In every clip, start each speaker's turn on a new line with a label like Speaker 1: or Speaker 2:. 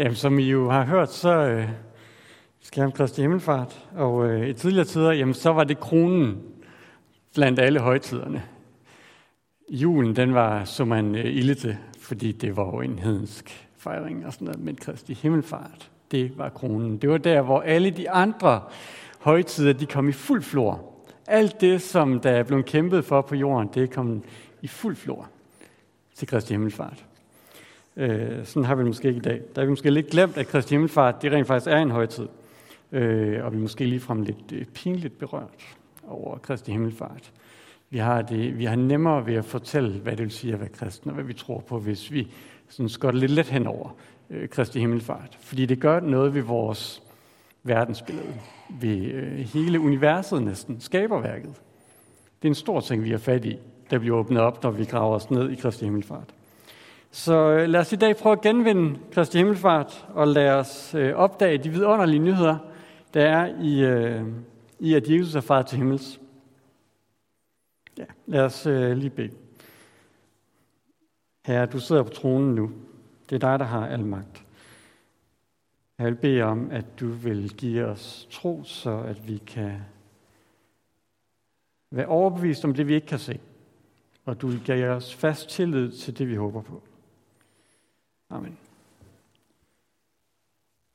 Speaker 1: Jamen, som I jo har hørt, så øh, skal jeg Kristi Himmelfart. Og øh, i tidligere tider, jamen, så var det kronen blandt alle højtiderne. Julen, den var så man øh, ilde til, fordi det var jo en hedensk fejring og sådan noget. Men Kristi Himmelfart, det var kronen. Det var der, hvor alle de andre højtider, de kom i fuld flor. Alt det, som der er blevet kæmpet for på jorden, det kom i fuld flor til Kristi Himmelfart. Øh, sådan har vi måske ikke i dag. Der er vi måske lidt glemt, at Kristi Himmelfart det rent faktisk er en højtid. Øh, og vi er måske ligefrem lidt øh, pinligt berørt over Kristi Himmelfart. Vi har, det, vi har nemmere ved at fortælle, hvad det vil sige at være kristen, og hvad vi tror på, hvis vi sådan skår lidt let hen over øh, Kristi Himmelfart. Fordi det gør noget ved vores verdensbillede, ved øh, hele universet næsten, skaberværket. Det er en stor ting, vi har fat i, der bliver åbnet op, når vi graver os ned i Kristi Himmelfart. Så øh, lad os i dag prøve at genvinde Kristi Himmelfart, og lad os øh, opdage de vidunderlige nyheder, der er i, øh, i at Jesus er far til himmels. Ja, lad os øh, lige bede. Herre, du sidder på tronen nu. Det er dig, der har al magt. Jeg vil bede om, at du vil give os tro, så at vi kan være overbevist om det, vi ikke kan se. Og du vil give os fast tillid til det, vi håber på. Amen.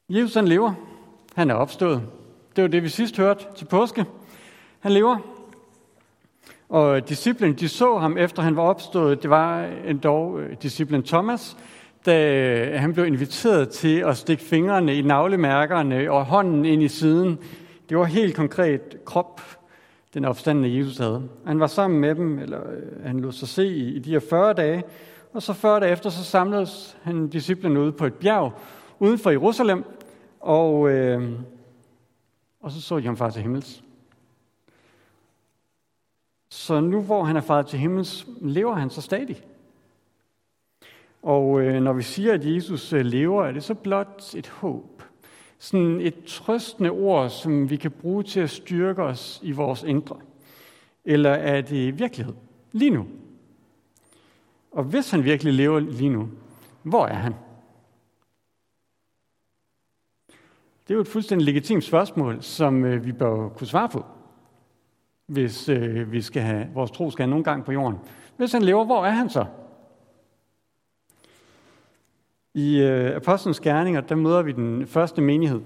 Speaker 1: Jesus han lever. Han er opstået. Det var det, vi sidst hørte til påske. Han lever. Og disciplen, de så ham efter han var opstået. Det var dog øh, disciplen Thomas, da øh, han blev inviteret til at stikke fingrene i navlemærkerne og hånden ind i siden. Det var helt konkret krop, den opstandende Jesus havde. Han var sammen med dem, eller øh, han lod sig se i de her 40 dage, og så 40 dage efter, så samledes han disciplene ude på et bjerg uden for Jerusalem, og, øh, og så så de ham far til himmels. Så nu hvor han er faret til himmels, lever han så stadig. Og øh, når vi siger, at Jesus øh, lever, er det så blot et håb. Sådan et trøstende ord, som vi kan bruge til at styrke os i vores indre. Eller er det virkelighed? Lige nu. Og hvis han virkelig lever lige nu, hvor er han? Det er jo et fuldstændig legitimt spørgsmål, som øh, vi bør kunne svare på, hvis øh, vi skal have, vores tro skal have nogen gang på jorden. Hvis han lever, hvor er han så? I øh, Apostlenes Gerninger, der møder vi den første menighed.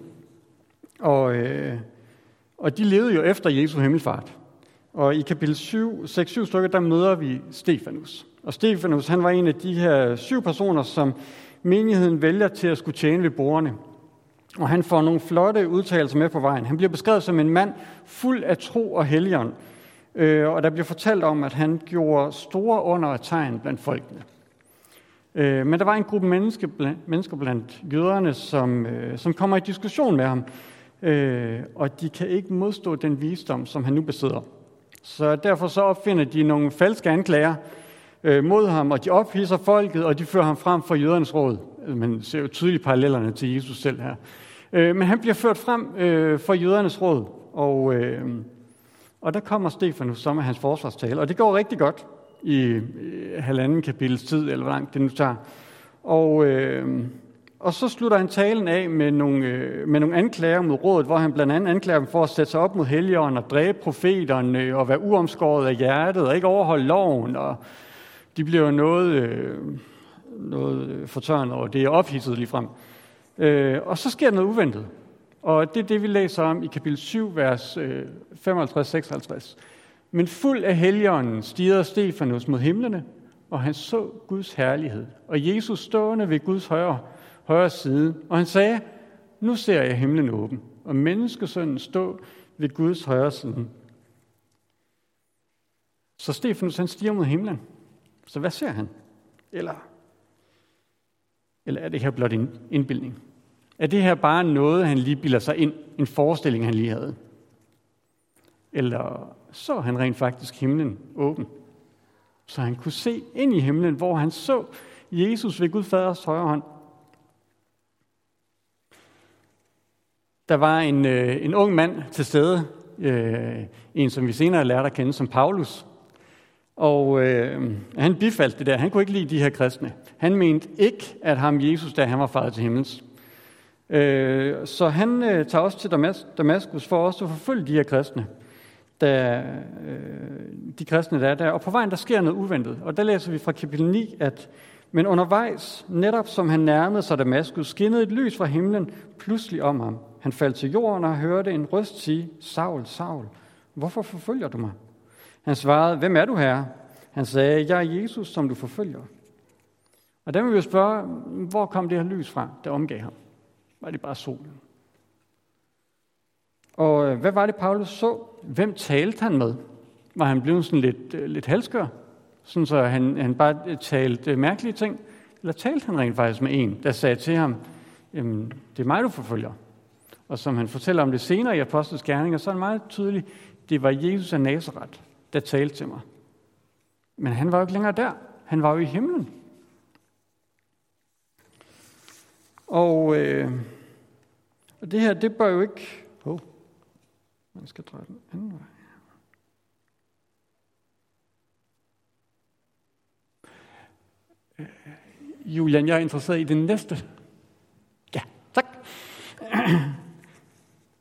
Speaker 1: Og, øh, og de levede jo efter Jesu himmelfart. Og i kapitel 7, 6-7 stykker, der møder vi Stefanus. Og Stefanus, han var en af de her syv personer, som menigheden vælger til at skulle tjene ved bordene. Og han får nogle flotte udtalelser med på vejen. Han bliver beskrevet som en mand fuld af tro og helgen. Øh, og der bliver fortalt om, at han gjorde store under og tegn blandt folkene. Øh, men der var en gruppe mennesker blandt, mennesker blandt jøderne, som, øh, som kommer i diskussion med ham. Øh, og de kan ikke modstå den visdom, som han nu besidder. Så derfor så opfinder de nogle falske anklager, øh, mod ham, og de ophidser folket, og de fører ham frem for jødernes råd. Man ser jo tydeligt parallellerne til Jesus selv her. Øh, men han bliver ført frem øh, for jødernes råd, og, øh, og der kommer Stefanus som er hans forsvarstale, og det går rigtig godt i øh, halvanden kapitels tid, eller hvor langt det nu tager. Og, øh, og så slutter han talen af med nogle, øh, med nogle anklager mod rådet, hvor han blandt andet anklager dem for at sætte sig op mod helligånden og dræbe profeterne øh, og være uomskåret af hjertet og ikke overholde loven og de bliver noget, øh, noget øh, fortørnet over det, er ophidset lige frem. Øh, og så sker noget uventet. Og det er det, vi læser om i kapitel 7, vers øh, 55-56. Men fuld af helligånden stiger Stefanus mod himlene, og han så Guds herlighed. Og Jesus stående ved Guds højre, højre side, og han sagde, nu ser jeg himlen åben, og menneskesønnen stå ved Guds højre side. Så Stefanus han stiger mod himlen. Så hvad ser han? Eller, eller er det her blot en indbildning? Er det her bare noget, han lige bilder sig ind? En forestilling, han lige havde? Eller så han rent faktisk himlen åben? Så han kunne se ind i himlen, hvor han så Jesus ved Gud Faders højre hånd. Der var en, øh, en ung mand til stede, øh, en som vi senere lærte at kende som Paulus, og øh, han bifaldt det der. Han kunne ikke lide de her kristne. Han mente ikke, at ham Jesus, da han var faret til himmels. Øh, så han øh, tager også til Damaskus for også at forfølge de her kristne, der, øh, de kristne, der er der. Og på vejen, der sker noget uventet. Og der læser vi fra kapitel 9, at men undervejs, netop som han nærmede sig Damaskus, skinnede et lys fra himlen pludselig om ham. Han faldt til jorden og hørte en røst sige, Saul, Saul, hvorfor forfølger du mig? Han svarede, hvem er du her? Han sagde, jeg er Jesus, som du forfølger. Og der vil vi jo spørge, hvor kom det her lys fra, der omgav ham? Var det bare solen? Og øh, hvad var det, Paulus så? Hvem talte han med? Var han blevet sådan lidt, øh, lidt halskør? Sådan så han, han bare talte mærkelige ting? Eller talte han rent faktisk med en, der sagde til ham, det er mig, du forfølger? Og som han fortæller om det senere i Apostles Gerninger, så er det meget tydeligt, det var Jesus af Nazareth, der talte til mig. Men han var jo ikke længere der. Han var jo i himlen. Og, øh, og det her, det bør jo ikke... Oh, man skal dreje den anden vej. Julian, jeg er interesseret i den næste. Ja, tak.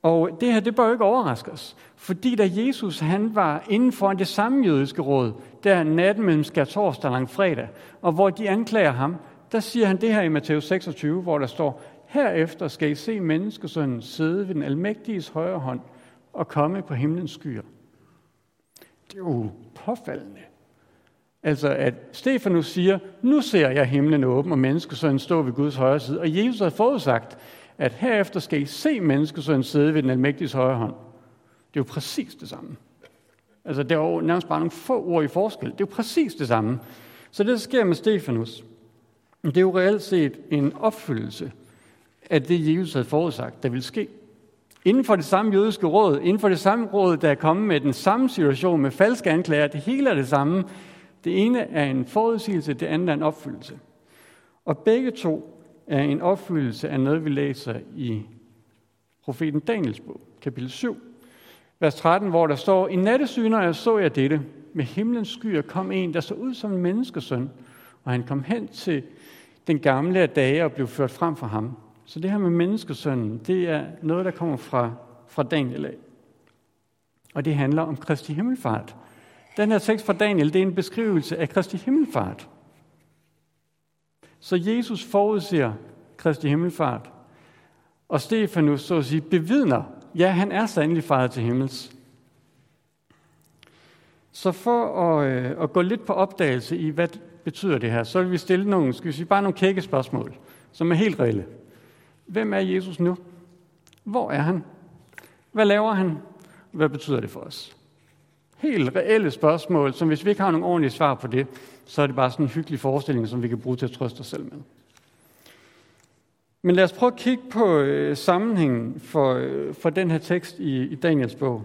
Speaker 1: Og det her, det bør jo ikke overraske os. Fordi da Jesus han var inden for det samme jødiske råd, der natten mellem skær torsdag og fredag, og hvor de anklager ham, der siger han det her i Matthæus 26, hvor der står, Herefter skal I se menneskesønnen sidde ved den almægtiges højre hånd og komme på himlens skyer. Det er jo påfaldende. Altså at Stefanus siger, nu ser jeg himlen åben og menneskesønnen stå ved Guds højre side. Og Jesus har forudsagt, at herefter skal I se menneskesønnen sidde ved den almægtiges højre hånd. Det er jo præcis det samme. Altså, der er jo nærmest bare nogle få ord i forskel. Det er jo præcis det samme. Så det, der sker med Stefanus, det er jo reelt set en opfyldelse af det, Jesus havde forudsagt, der ville ske. Inden for det samme jødiske råd, inden for det samme råd, der er kommet med den samme situation med falske anklager, det hele er det samme. Det ene er en forudsigelse, det andet er en opfyldelse. Og begge to er en opfyldelse af noget, vi læser i profeten Daniels bog, kapitel 7, vers 13, hvor der står, I nattesyner så jeg dette. Med himlens skyer kom en, der så ud som en menneskesøn, og han kom hen til den gamle af dage og blev ført frem for ham. Så det her med menneskesønnen, det er noget, der kommer fra, fra Daniel af. Og det handler om Kristi himmelfart. Den her tekst fra Daniel, det er en beskrivelse af Kristi himmelfart. Så Jesus forudser Kristi himmelfart. Og Stefanus, så at sige, bevidner, ja, han er sandelig faret til himmels. Så for at, øh, at gå lidt på opdagelse i, hvad betyder det her, så vil vi stille nogle, skal vi sige, bare nogle kække spørgsmål, som er helt reelle. Hvem er Jesus nu? Hvor er han? Hvad laver han? Hvad betyder det for os? Helt reelle spørgsmål, som hvis vi ikke har nogen ordentlige svar på det, så er det bare sådan en hyggelig forestilling, som vi kan bruge til at trøste os selv med. Men lad os prøve at kigge på øh, sammenhængen for, øh, for den her tekst i, i Daniels bog.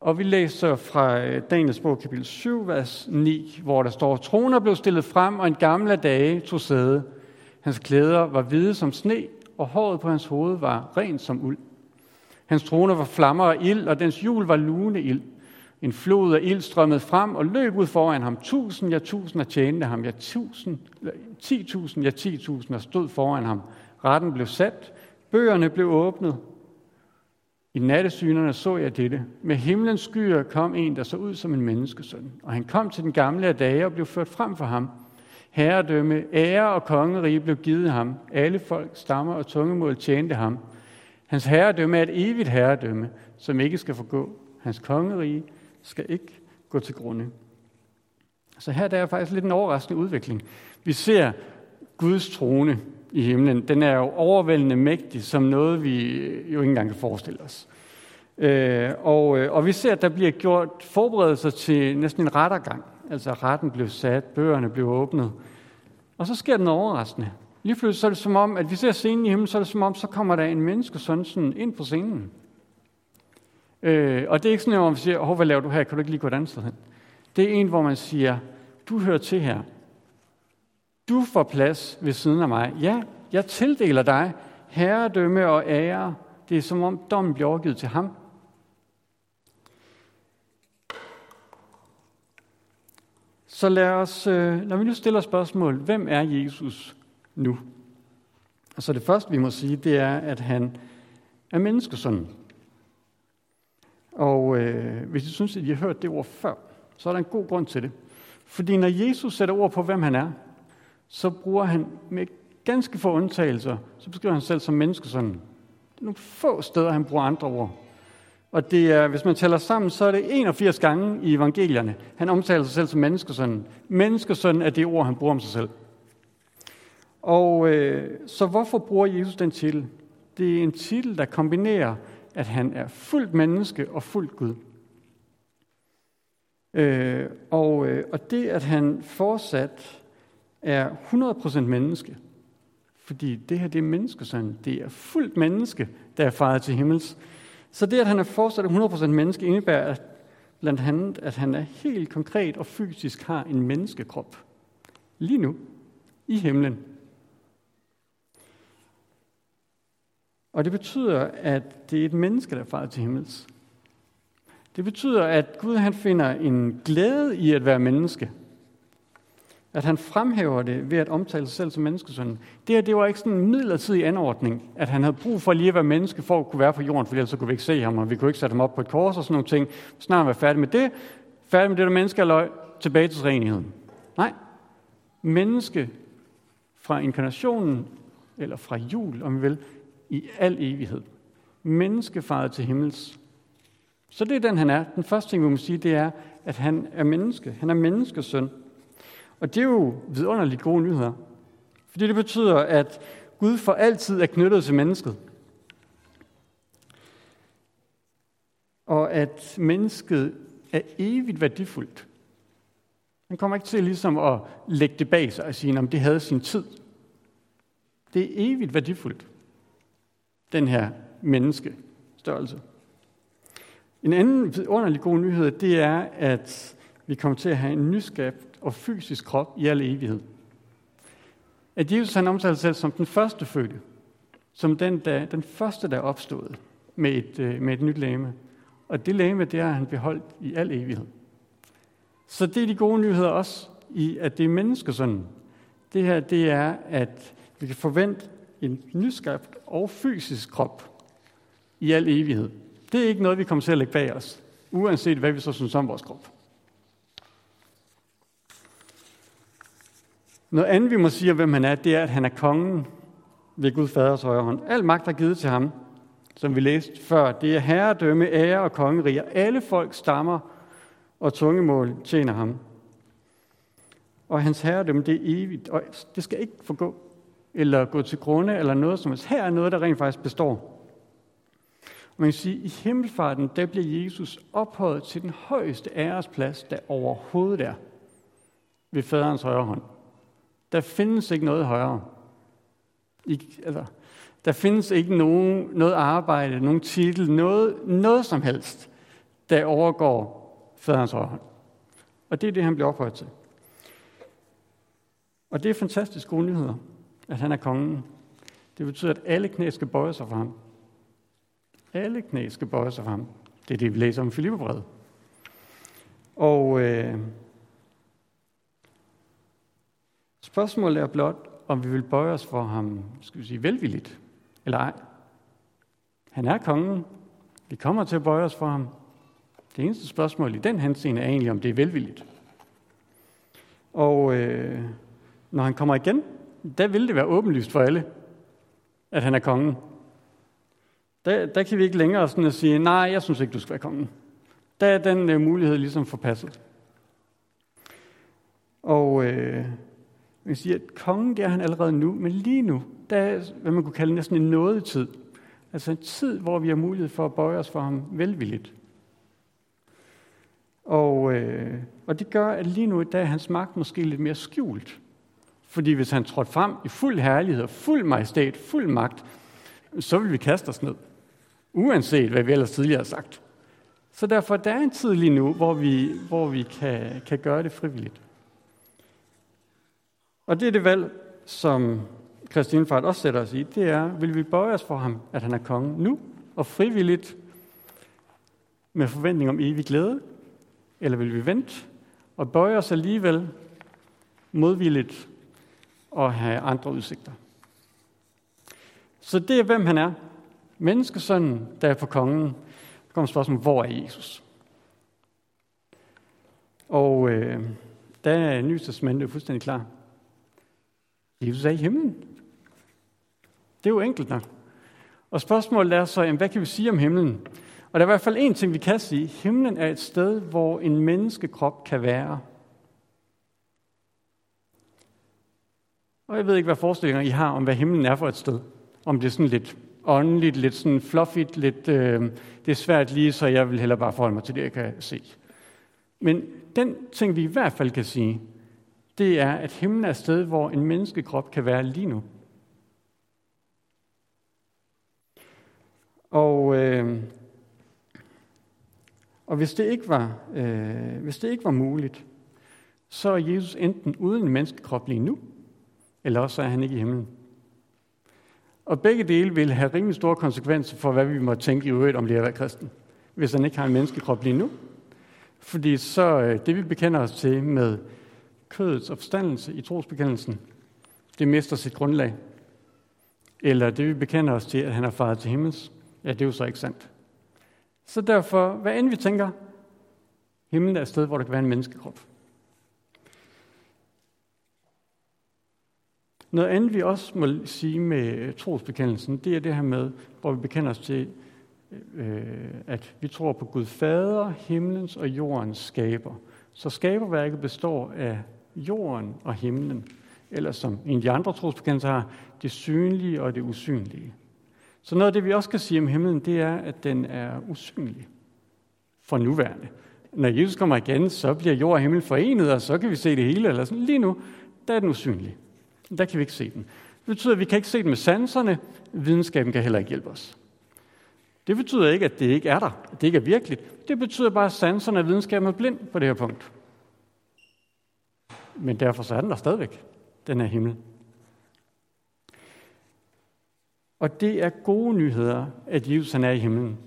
Speaker 1: Og vi læser fra øh, Daniels bog, kapitel 7, vers 9, hvor der står, Troner blev stillet frem, og en gamle dage tog sæde. Hans klæder var hvide som sne, og håret på hans hoved var rent som uld. Hans trone var flammer og ild, og dens hjul var lune ild. En flod af ild strømmede frem og løb ud foran ham. Tusind, ja tusind tjente ham. Ja tusind, ti tusind, ja ti tusind stod foran ham. Retten blev sat. Bøgerne blev åbnet. I nattesynerne så jeg dette. Med himlens skyer kom en, der så ud som en menneskesøn. Og han kom til den gamle af dage og blev ført frem for ham. Herredømme, ære og kongerige blev givet ham. Alle folk, stammer og tungemål tjente ham. Hans herredømme er et evigt herredømme, som ikke skal forgå. Hans kongerige skal ikke gå til grunde. Så her der er faktisk lidt en overraskende udvikling. Vi ser Guds trone i himlen. Den er jo overvældende mægtig, som noget vi øh, jo ikke engang kan forestille os. Øh, og, øh, og vi ser, at der bliver gjort forberedelser til næsten en rettergang. Altså retten blev sat, bøgerne blev åbnet. Og så sker den overraskende. Lige pludselig så er det som om, at vi ser scenen i himlen, så er det som om, så kommer der en menneske sådan, sådan ind på scenen. Øh, og det er ikke sådan, at man siger, Åh, hvad laver du her, kan du ikke lige gå et andet sted hen? Det er en, hvor man siger, du hører til her. Du får plads ved siden af mig. Ja, jeg tildeler dig herredømme og ære. Det er som om dommen bliver overgivet til ham. Så lad os, øh, når vi nu stiller spørgsmål, hvem er Jesus nu? Så det første, vi må sige, det er, at han er menneskesønnen. Og øh, hvis I synes, at I har hørt det ord før, så er der en god grund til det. Fordi når Jesus sætter ord på, hvem han er, så bruger han med ganske få undtagelser, så beskriver han sig selv som menneskesønnen. Det er nogle få steder, han bruger andre ord. Og det er, hvis man tæller sammen, så er det 81 gange i evangelierne, han omtaler sig selv som menneskesønnen. Menneskesønnen er det ord, han bruger om sig selv. Og øh, så hvorfor bruger Jesus den titel? Det er en titel, der kombinerer, at han er fuldt menneske og fuldt Gud. Øh, og, øh, og det, at han fortsat er 100% menneske, fordi det her det er menneskesøn, det er fuldt menneske, der er faret til himmels. Så det, at han er fortsat 100% menneske, indebærer at blandt andet, at han er helt konkret og fysisk har en menneskekrop. Lige nu, i himlen. Og det betyder, at det er et menneske, der farer til himmels. Det betyder, at Gud han finder en glæde i at være menneske. At han fremhæver det ved at omtale sig selv som menneskesønnen. Det her, det var ikke sådan en midlertidig anordning, at han havde brug for lige at være menneske for at kunne være på jorden, for ellers så kunne vi ikke se ham, og vi kunne ikke sætte ham op på et kors og sådan nogle ting. Snart var færdig med det, færdig med det der menneskealøj, tilbage til renigheden. Nej, menneske fra inkarnationen, eller fra jul, om vi vil, i al evighed. Menneskefaret til himmels. Så det er den, han er. Den første ting, vi må sige, det er, at han er menneske. Han er menneskesøn. Og det er jo vidunderligt gode nyheder. Fordi det betyder, at Gud for altid er knyttet til mennesket. Og at mennesket er evigt værdifuldt. Han kommer ikke til ligesom at lægge det bag sig og sige, om det havde sin tid. Det er evigt værdifuldt, den her menneskestørrelse. En anden underlig god nyhed, det er, at vi kommer til at have en nyskabt og fysisk krop i al evighed. At Jesus han omtaler sig selv som den første fødte, som den, der, den første, der opstod med et, øh, med et nyt læme. Og det læme, det har han beholdt i al evighed. Så det er de gode nyheder også i, at det er menneskesønnen. Det her, det er, at vi kan forvente en nyskabt og fysisk krop i al evighed. Det er ikke noget, vi kommer til at lægge bag os, uanset hvad vi så synes om vores krop. Noget andet, vi må sige om, hvem han er, det er, at han er kongen ved Gud Faders højre hånd. Al magt er givet til ham, som vi læste før. Det er herredømme, ære og kongeriger. Alle folk stammer og tungemål tjener ham. Og hans herredømme, det er evigt, og det skal ikke forgå, eller gå til grunde, eller noget som helst. Her er noget, der rent faktisk består. Og man kan sige, at i himmelfarten, der bliver Jesus ophøjet til den højeste æresplads, der overhovedet er ved faderens højre hånd. Der findes ikke noget højere. I, altså, der findes ikke nogen, noget arbejde, nogen titel, noget, noget som helst, der overgår faderens hånd. Og det er det, han bliver ophøjet til. Og det er fantastisk gode nyheder, at han er kongen. Det betyder, at alle knæ skal bøje sig for ham. Alle knæ skal bøje sig for ham. Det er det, vi læser om Filipperbrevet. Og øh, Spørgsmålet er blot, om vi vil bøje os for ham, skal vi sige, velvilligt, eller ej. Han er kongen. Vi kommer til at bøje os for ham. Det eneste spørgsmål i den henseende er egentlig, om det er velvilligt. Og øh, når han kommer igen, der vil det være åbenlyst for alle, at han er kongen. Der, der kan vi ikke længere sådan at sige, nej, jeg synes ikke, du skal være kongen. Der er den øh, mulighed ligesom forpasset. Og øh, man siger, at kongen det er han allerede nu, men lige nu, der er, hvad man kunne kalde næsten en nådetid. Altså en tid, hvor vi har mulighed for at bøje os for ham velvilligt. Og, øh, og det gør, at lige nu der er hans magt måske lidt mere skjult. Fordi hvis han trådte frem i fuld herlighed, fuld majestæt, fuld magt, så vil vi kaste os ned. Uanset hvad vi ellers tidligere har sagt. Så derfor der er en tid lige nu, hvor vi, hvor vi kan, kan gøre det frivilligt. Og det er det valg, som Christine Fart også sætter os i. Det er, vil vi bøje os for ham, at han er konge nu, og frivilligt, med forventning om evig glæde, eller vil vi vente og bøje os alligevel modvilligt og have andre udsigter? Så det er, hvem han er. Menneskesønnen, der er på kongen. Så kommer spørgsmålet, hvor er Jesus? Og øh, der er Nye fuldstændig klar. Jesus er i himlen. Det er jo enkelt nok. Og spørgsmålet er så, jamen, hvad kan vi sige om himlen? Og der er i hvert fald en ting, vi kan sige. Himlen er et sted, hvor en menneskekrop kan være. Og jeg ved ikke, hvad forestillinger I har om, hvad himlen er for et sted. Om det er sådan lidt åndeligt, lidt sådan fluffigt, lidt, øh, det er svært lige, så jeg vil hellere bare forholde mig til det, jeg kan se. Men den ting, vi i hvert fald kan sige, det er, at himlen er et sted, hvor en menneskekrop kan være lige nu. Og, øh, og hvis, det ikke var, øh, hvis det ikke var muligt, så er Jesus enten uden en menneskekrop lige nu, eller også er han ikke i himlen. Og begge dele vil have rimelig store konsekvenser for, hvad vi må tænke i øvrigt om det at være kristen, hvis han ikke har en menneskekrop lige nu. Fordi så øh, det, vi bekender os til med kødets opstandelse i trosbekendelsen, det mister sit grundlag. Eller det, vi bekender os til, at han er faret til himmels, ja, det er jo så ikke sandt. Så derfor, hvad end vi tænker, himlen er et sted, hvor der kan være en menneskekrop. Noget andet, vi også må sige med øh, trosbekendelsen, det er det her med, hvor vi bekender os til, øh, at vi tror på Gud Fader, himlens og jordens skaber. Så skaberværket består af jorden og himlen, eller som en af de andre trosbekendelser har, det synlige og det usynlige. Så noget af det, vi også kan sige om himlen, det er, at den er usynlig for nuværende. Når Jesus kommer igen, så bliver jord og himmel forenet, og så kan vi se det hele. Eller sådan. Lige nu, der er den usynlig. Der kan vi ikke se den. Det betyder, at vi kan ikke se den med sanserne. Videnskaben kan heller ikke hjælpe os. Det betyder ikke, at det ikke er der, at det ikke er virkeligt. Det betyder bare, at sanserne og videnskaben er blind på det her punkt. Men derfor så er den der stadigvæk, den her himmel. Og det er gode nyheder, at Jesus han er i himlen.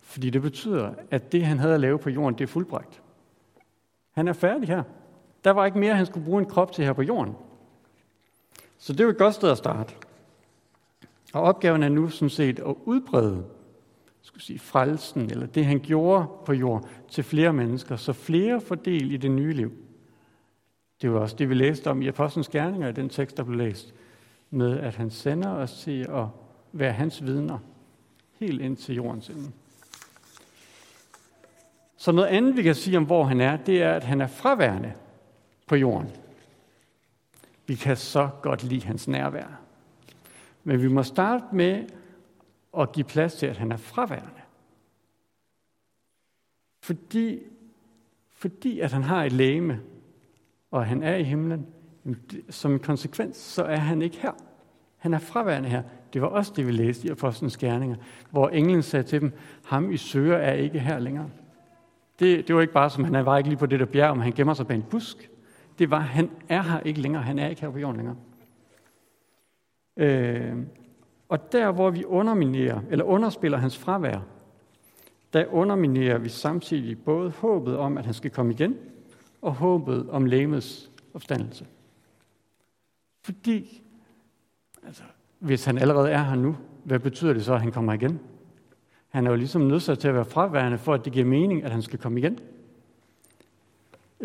Speaker 1: Fordi det betyder, at det, han havde at lave på jorden, det er fuldbragt. Han er færdig her. Der var ikke mere, han skulle bruge en krop til her på jorden. Så det er jo et godt sted at starte. Og opgaven er nu sådan set at udbrede skulle sige, frelsen, eller det han gjorde på jord, til flere mennesker, så flere får del i det nye liv. Det var også det, vi læste om i Apostlenes Gerninger, i den tekst, der blev læst, med at han sender os til at være hans vidner, helt ind til jordens ende. Så noget andet, vi kan sige om, hvor han er, det er, at han er fraværende på jorden. Vi kan så godt lide hans nærvær. Men vi må starte med at give plads til, at han er fraværende. Fordi, fordi at han har et læme, og han er i himlen, som konsekvens, så er han ikke her. Han er fraværende her. Det var også det, vi læste i Apostlenes Gerninger, hvor englen sagde til dem, ham I søger er ikke her længere. Det, det var ikke bare som, han var ikke lige på det der bjerg, men han gemmer sig bag en busk det var, han er her ikke længere. Han er ikke her på jorden længere. Øh, og der, hvor vi underminerer, eller underspiller hans fravær, der underminerer vi samtidig både håbet om, at han skal komme igen, og håbet om lægemets opstandelse. Fordi, altså, hvis han allerede er her nu, hvad betyder det så, at han kommer igen? Han er jo ligesom nødt til at være fraværende, for at det giver mening, at han skal komme igen.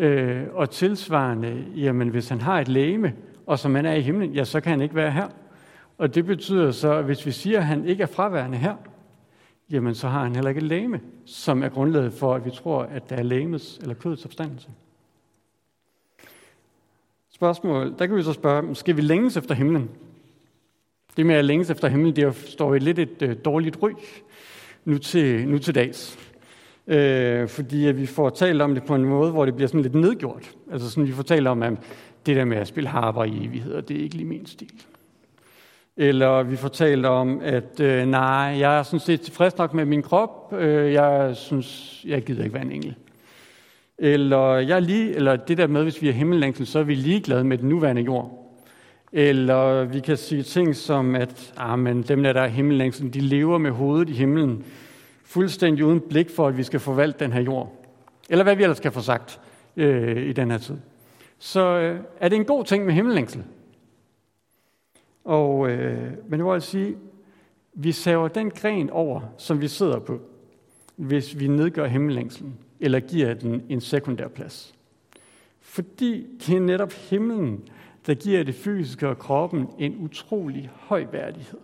Speaker 1: Øh, og tilsvarende, jamen hvis han har et læme, og som han er i himlen, ja, så kan han ikke være her. Og det betyder så, at hvis vi siger, at han ikke er fraværende her, jamen så har han heller ikke et læme, som er grundlaget for, at vi tror, at der er lægemets eller kødets opstandelse. Spørgsmål, der kan vi så spørge, skal vi længes efter himlen? Det med at længes efter himlen, det står i lidt et øh, dårligt ryg nu til, nu til dags øh, fordi at vi får talt om det på en måde, hvor det bliver sådan lidt nedgjort. Altså sådan, vi får talt om, at det der med at spille harper i evigheder, det er ikke lige min stil. Eller vi får talt om, at øh, nej, jeg er sådan set tilfreds nok med min krop, øh, jeg synes, jeg gider ikke være en engel. Eller, jeg er lige, eller det der med, hvis vi er himmellængsel, så er vi ligeglade med den nuværende jord. Eller vi kan sige ting som, at ah, men dem der, der er himmellængsel, de lever med hovedet i himlen fuldstændig uden blik for, at vi skal forvalte den her jord. Eller hvad vi ellers skal få sagt øh, i den her tid. Så øh, er det en god ting med himmellængsel. Og øh, men det vil sige, vi saver den gren over, som vi sidder på, hvis vi nedgør himmellængselen, eller giver den en sekundær plads. Fordi det er netop himlen, der giver det fysiske og kroppen en utrolig høj værdighed.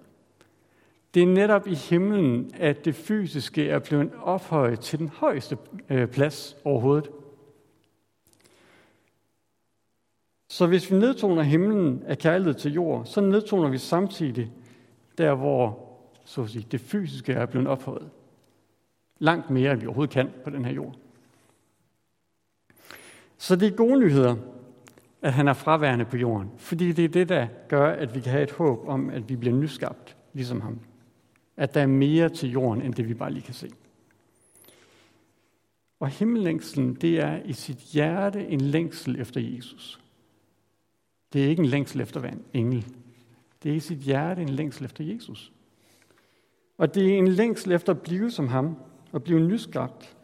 Speaker 1: Det er netop i himlen, at det fysiske er blevet ophøjet til den højeste øh, plads overhovedet. Så hvis vi nedtoner himlen af kærlighed til jord, så nedtoner vi samtidig der, hvor så at sige, det fysiske er blevet ophøjet. Langt mere, end vi overhovedet kan på den her jord. Så det er gode nyheder, at han er fraværende på jorden, fordi det er det, der gør, at vi kan have et håb om, at vi bliver nyskabt, ligesom ham. At der er mere til jorden, end det vi bare lige kan se. Og himmellængselen, det er i sit hjerte en længsel efter Jesus. Det er ikke en længsel efter en engel. Det er i sit hjerte en længsel efter Jesus. Og det er en længsel efter at blive som ham, og blive nyskabt.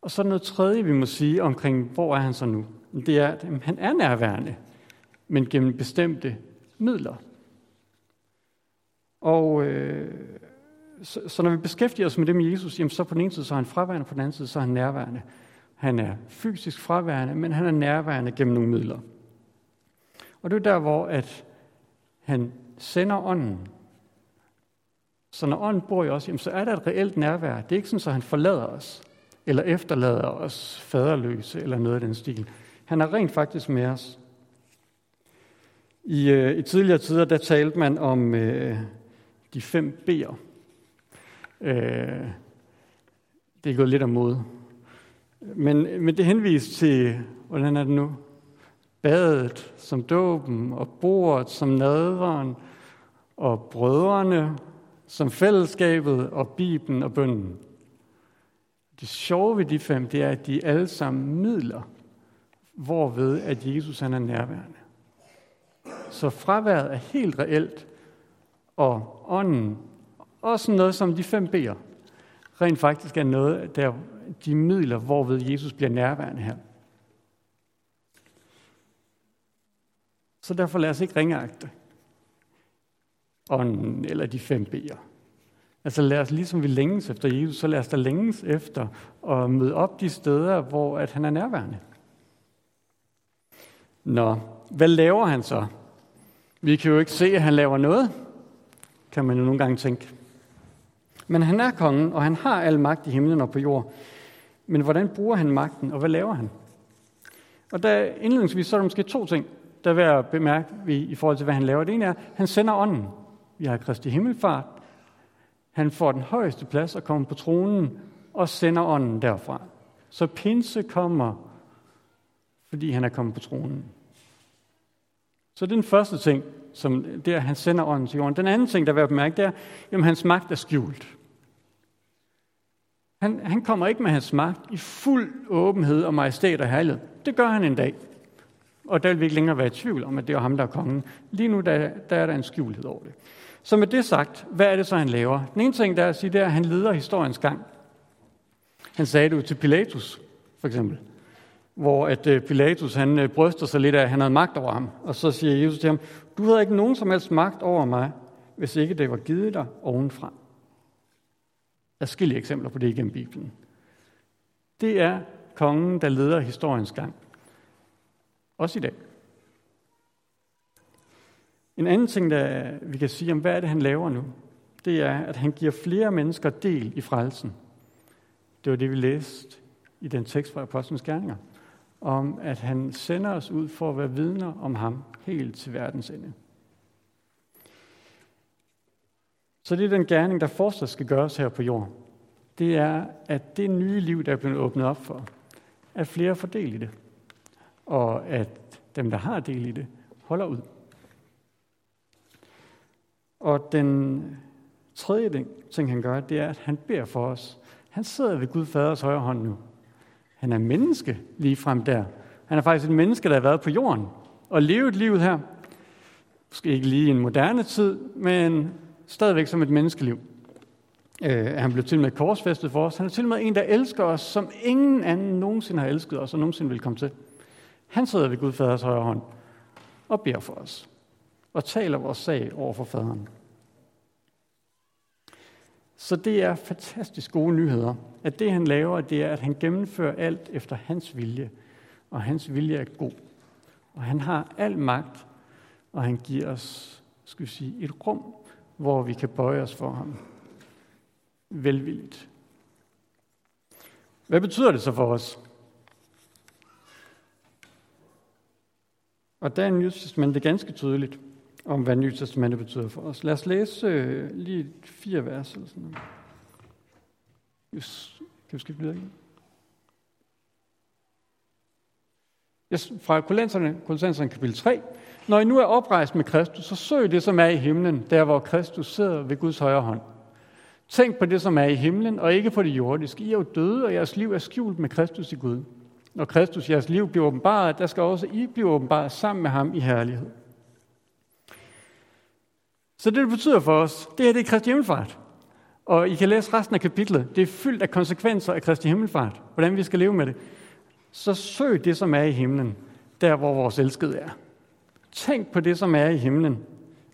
Speaker 1: Og så noget tredje, vi må sige omkring, hvor er han så nu? Det er, at han er nærværende, men gennem bestemte midler. Og øh, så, så når vi beskæftiger os med det med Jesus, jamen så på den ene side så er han fraværende, på den anden side så er han nærværende. Han er fysisk fraværende, men han er nærværende gennem nogle midler. Og det er der, hvor at han sender ånden. Så når ånden bor i os, jamen, så er der et reelt nærvær. Det er ikke sådan, at han forlader os, eller efterlader os faderløse, eller noget af den stil. Han er rent faktisk med os. I, øh, i tidligere tider, der talte man om øh, de fem B'er. Øh, det er gået lidt mod. Men, men det henviser til, hvordan er det nu? Badet som dåben, og bordet som nadveren, og brødrene som fællesskabet, og Bibelen og bønden. Det sjove ved de fem, det er, at de alle sammen midler, hvorved at Jesus han er nærværende. Så fraværet er helt reelt, og ånden, også noget som de fem beder, rent faktisk er noget, der de midler, hvorved Jesus bliver nærværende her. Så derfor lad os ikke ringeagte ånden eller de fem beder. Altså lad os, ligesom vi længes efter Jesus, så lad os da længes efter at møde op de steder, hvor at han er nærværende. Nå, hvad laver han så? Vi kan jo ikke se, at han laver noget, kan man jo nogle gange tænke. Men han er kongen, og han har al magt i himlen og på jord. Men hvordan bruger han magten, og hvad laver han? Og der indledningsvis så er der måske to ting, der vil jeg bemærke i forhold til, hvad han laver. Det ene er, at han sender ånden. Vi har Kristi Himmelfart. Han får den højeste plads og kommer på tronen og sender ånden derfra. Så pinse kommer, fordi han er kommet på tronen. Så det er den første ting, som det er, at han sender ånden til jorden. Den anden ting, der er værd at bemærke, det er, at hans magt er skjult. Han, han kommer ikke med hans magt i fuld åbenhed og majestæt og herlighed. Det gør han en dag. Og der vil vi ikke længere være i tvivl om, at det er ham, der er kongen. Lige nu der, der er der en skjulhed over det. Så med det sagt, hvad er det så, han laver? Den ene ting, der er at sige, det er, at han leder historiens gang. Han sagde det jo til Pilatus, for eksempel. Hvor at øh, Pilatus, han øh, bryster sig lidt af, at han havde magt over ham. Og så siger Jesus til ham, du havde ikke nogen som helst magt over mig, hvis ikke det var givet dig ovenfra. Der er skille eksempler på det igennem Bibelen. Det er kongen, der leder historiens gang. Også i dag. En anden ting, der vi kan sige om, hvad er det, han laver nu, det er, at han giver flere mennesker del i frelsen. Det var det, vi læste i den tekst fra Apostlenes Gerninger, om at han sender os ud for at være vidner om ham helt til verdens ende. Så det er den gerning, der fortsat skal gøres her på jorden. Det er, at det nye liv, der er blevet åbnet op for, at flere får del i det. Og at dem, der har del i det, holder ud. Og den tredje ting, han gør, det er, at han beder for os. Han sidder ved Gud Faders højre hånd nu. Han er menneske lige frem der. Han er faktisk et menneske, der har været på jorden og levet livet her. Måske ikke lige i en moderne tid, men stadigvæk som et menneskeliv. Øh, han blev til med korsfæstet for os. Han er til med en, der elsker os, som ingen anden nogensinde har elsket os og nogensinde vil komme til. Han sidder ved Gud Faders højre hånd. og beder for os, og taler vores sag over for faderen. Så det er fantastisk gode nyheder, at det han laver, det er, at han gennemfører alt efter hans vilje, og hans vilje er god. Og han har al magt, og han giver os, skal vi sige, et rum, hvor vi kan bøje os for ham. Velvilligt. Hvad betyder det så for os? Og der er Nye er ganske tydeligt om, hvad Nyt Testamentet betyder for os. Lad os læse øh, lige fire vers eller sådan noget. Yes. Kan vi skifte videre igen? Yes, fra Kolosserne, Kolosserne kapitel 3. Når I nu er oprejst med Kristus, så søg det, som er i himlen, der hvor Kristus sidder ved Guds højre hånd. Tænk på det, som er i himlen, og ikke på det jordiske. I er jo døde, og jeres liv er skjult med Kristus i Gud. Når Kristus, jeres liv, bliver åbenbaret, der skal også I blive åbenbaret sammen med ham i herlighed. Så det, det betyder for os, det er det er Kristi Himmelfart. Og I kan læse resten af kapitlet. Det er fyldt af konsekvenser af Kristi Himmelfart. Hvordan vi skal leve med det. Så søg det, som er i himlen, der hvor vores elskede er. Tænk på det, som er i himlen,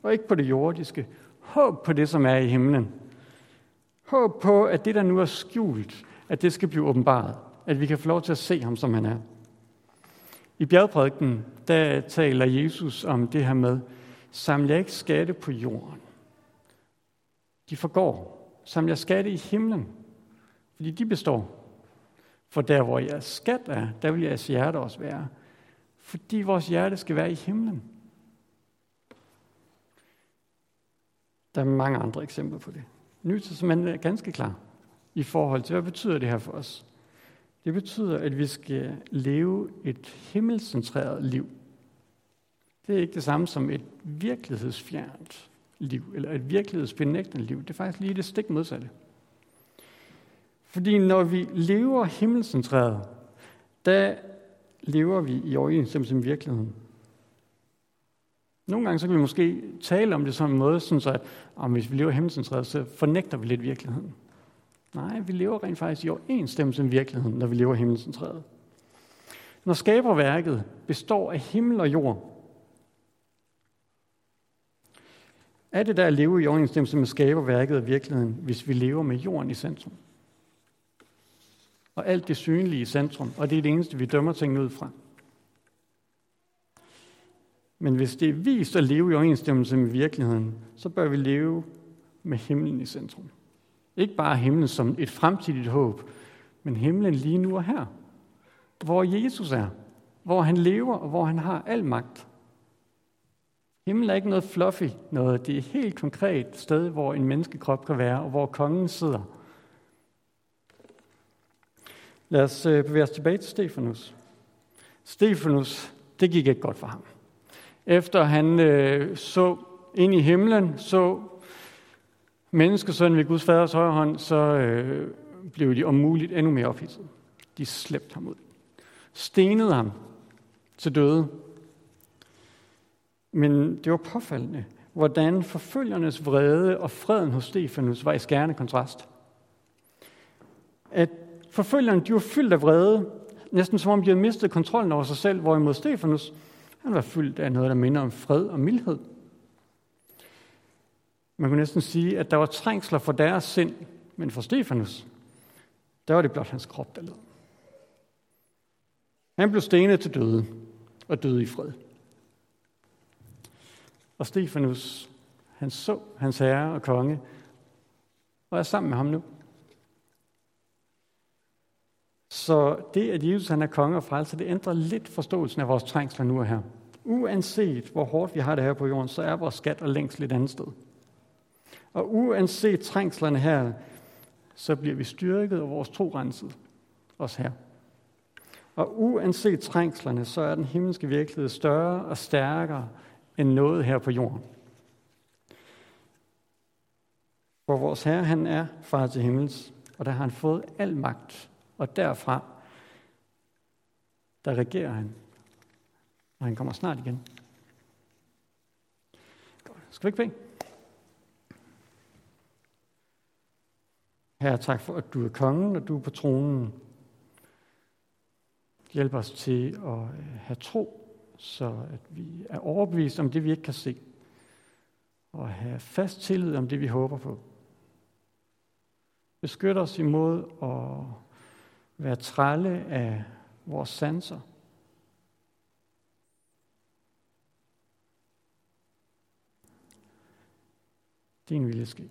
Speaker 1: og ikke på det jordiske. Håb på det, som er i himlen. Håb på, at det, der nu er skjult, at det skal blive åbenbaret. At vi kan få lov til at se ham, som han er. I bjergprædiken, der taler Jesus om det her med, saml jer ikke skatte på jorden. De forgår. Saml jer skatte i himlen, fordi de består. For der, hvor jeres skat er, der vil jeres hjerte også være. Fordi vores hjerte skal være i himlen. Der er mange andre eksempler på det. Nyt Testamentet er ganske klar i forhold til, hvad betyder det her for os? Det betyder, at vi skal leve et himmelcentreret liv. Det er ikke det samme som et virkelighedsfjernt liv, eller et virkelighedsbenægtende liv. Det er faktisk lige det stik modsatte. Fordi når vi lever himmelcentreret, der lever vi i overensstemmelse med virkeligheden. Nogle gange så kan vi måske tale om det som en måde, sådan så at om hvis vi lever himmelcentreret, så fornægter vi lidt virkeligheden. Nej, vi lever rent faktisk i overensstemmelse med virkeligheden, når vi lever himmelcentreret. Når skaberværket består af himmel og jord, er det der at leve i overensstemmelse med skaberværket og virkeligheden, hvis vi lever med jorden i centrum? Og alt det synlige i centrum, og det er det eneste, vi dømmer tingene ud fra. Men hvis det er vist at leve i overensstemmelse med virkeligheden, så bør vi leve med himlen i centrum. Ikke bare himlen som et fremtidigt håb, men himlen lige nu og her, hvor Jesus er, hvor han lever og hvor han har al magt. Himmel er ikke noget fluffy noget. Det er et helt konkret sted, hvor en menneskekrop kan være, og hvor kongen sidder. Lad os øh, bevæge os tilbage til Stefanus. Stefanus, det gik ikke godt for ham. Efter han øh, så ind i himlen, så menneskesønnen ved Guds faders højre hånd, så øh, blev de om muligt endnu mere ophidset. De slæbte ham ud. Stenede ham til døde. Men det var påfaldende, hvordan forfølgernes vrede og freden hos Stefanus var i skærende kontrast. At forfølgerne de var fyldt af vrede, næsten som om de havde mistet kontrollen over sig selv, hvorimod Stefanus han var fyldt af noget, der minder om fred og mildhed. Man kunne næsten sige, at der var trængsler for deres sind, men for Stefanus, der var det blot hans krop, der led. Han blev stenet til døde og døde i fred. Og Stefanus, han så hans herre og konge, og er sammen med ham nu. Så det, at Jesus han er konge og frelser, det ændrer lidt forståelsen af vores trængsler nu og her. Uanset hvor hårdt vi har det her på jorden, så er vores skat og længsel lidt andet sted. Og uanset trængslerne her, så bliver vi styrket og vores tro renset os her. Og uanset trængslerne, så er den himmelske virkelighed større og stærkere end noget her på jorden. For vores Herre, han er far til himmels, og der har han fået al magt. Og derfra, der regerer han. Og han kommer snart igen. Skal vi ikke bede? Herre, tak for, at du er kongen, og du er på tronen. Hjælp os til at øh, have tro så at vi er overbevist om det, vi ikke kan se, og have fast tillid om det, vi håber på. Beskyt os imod at være trælle af vores sanser. Din vilje ske.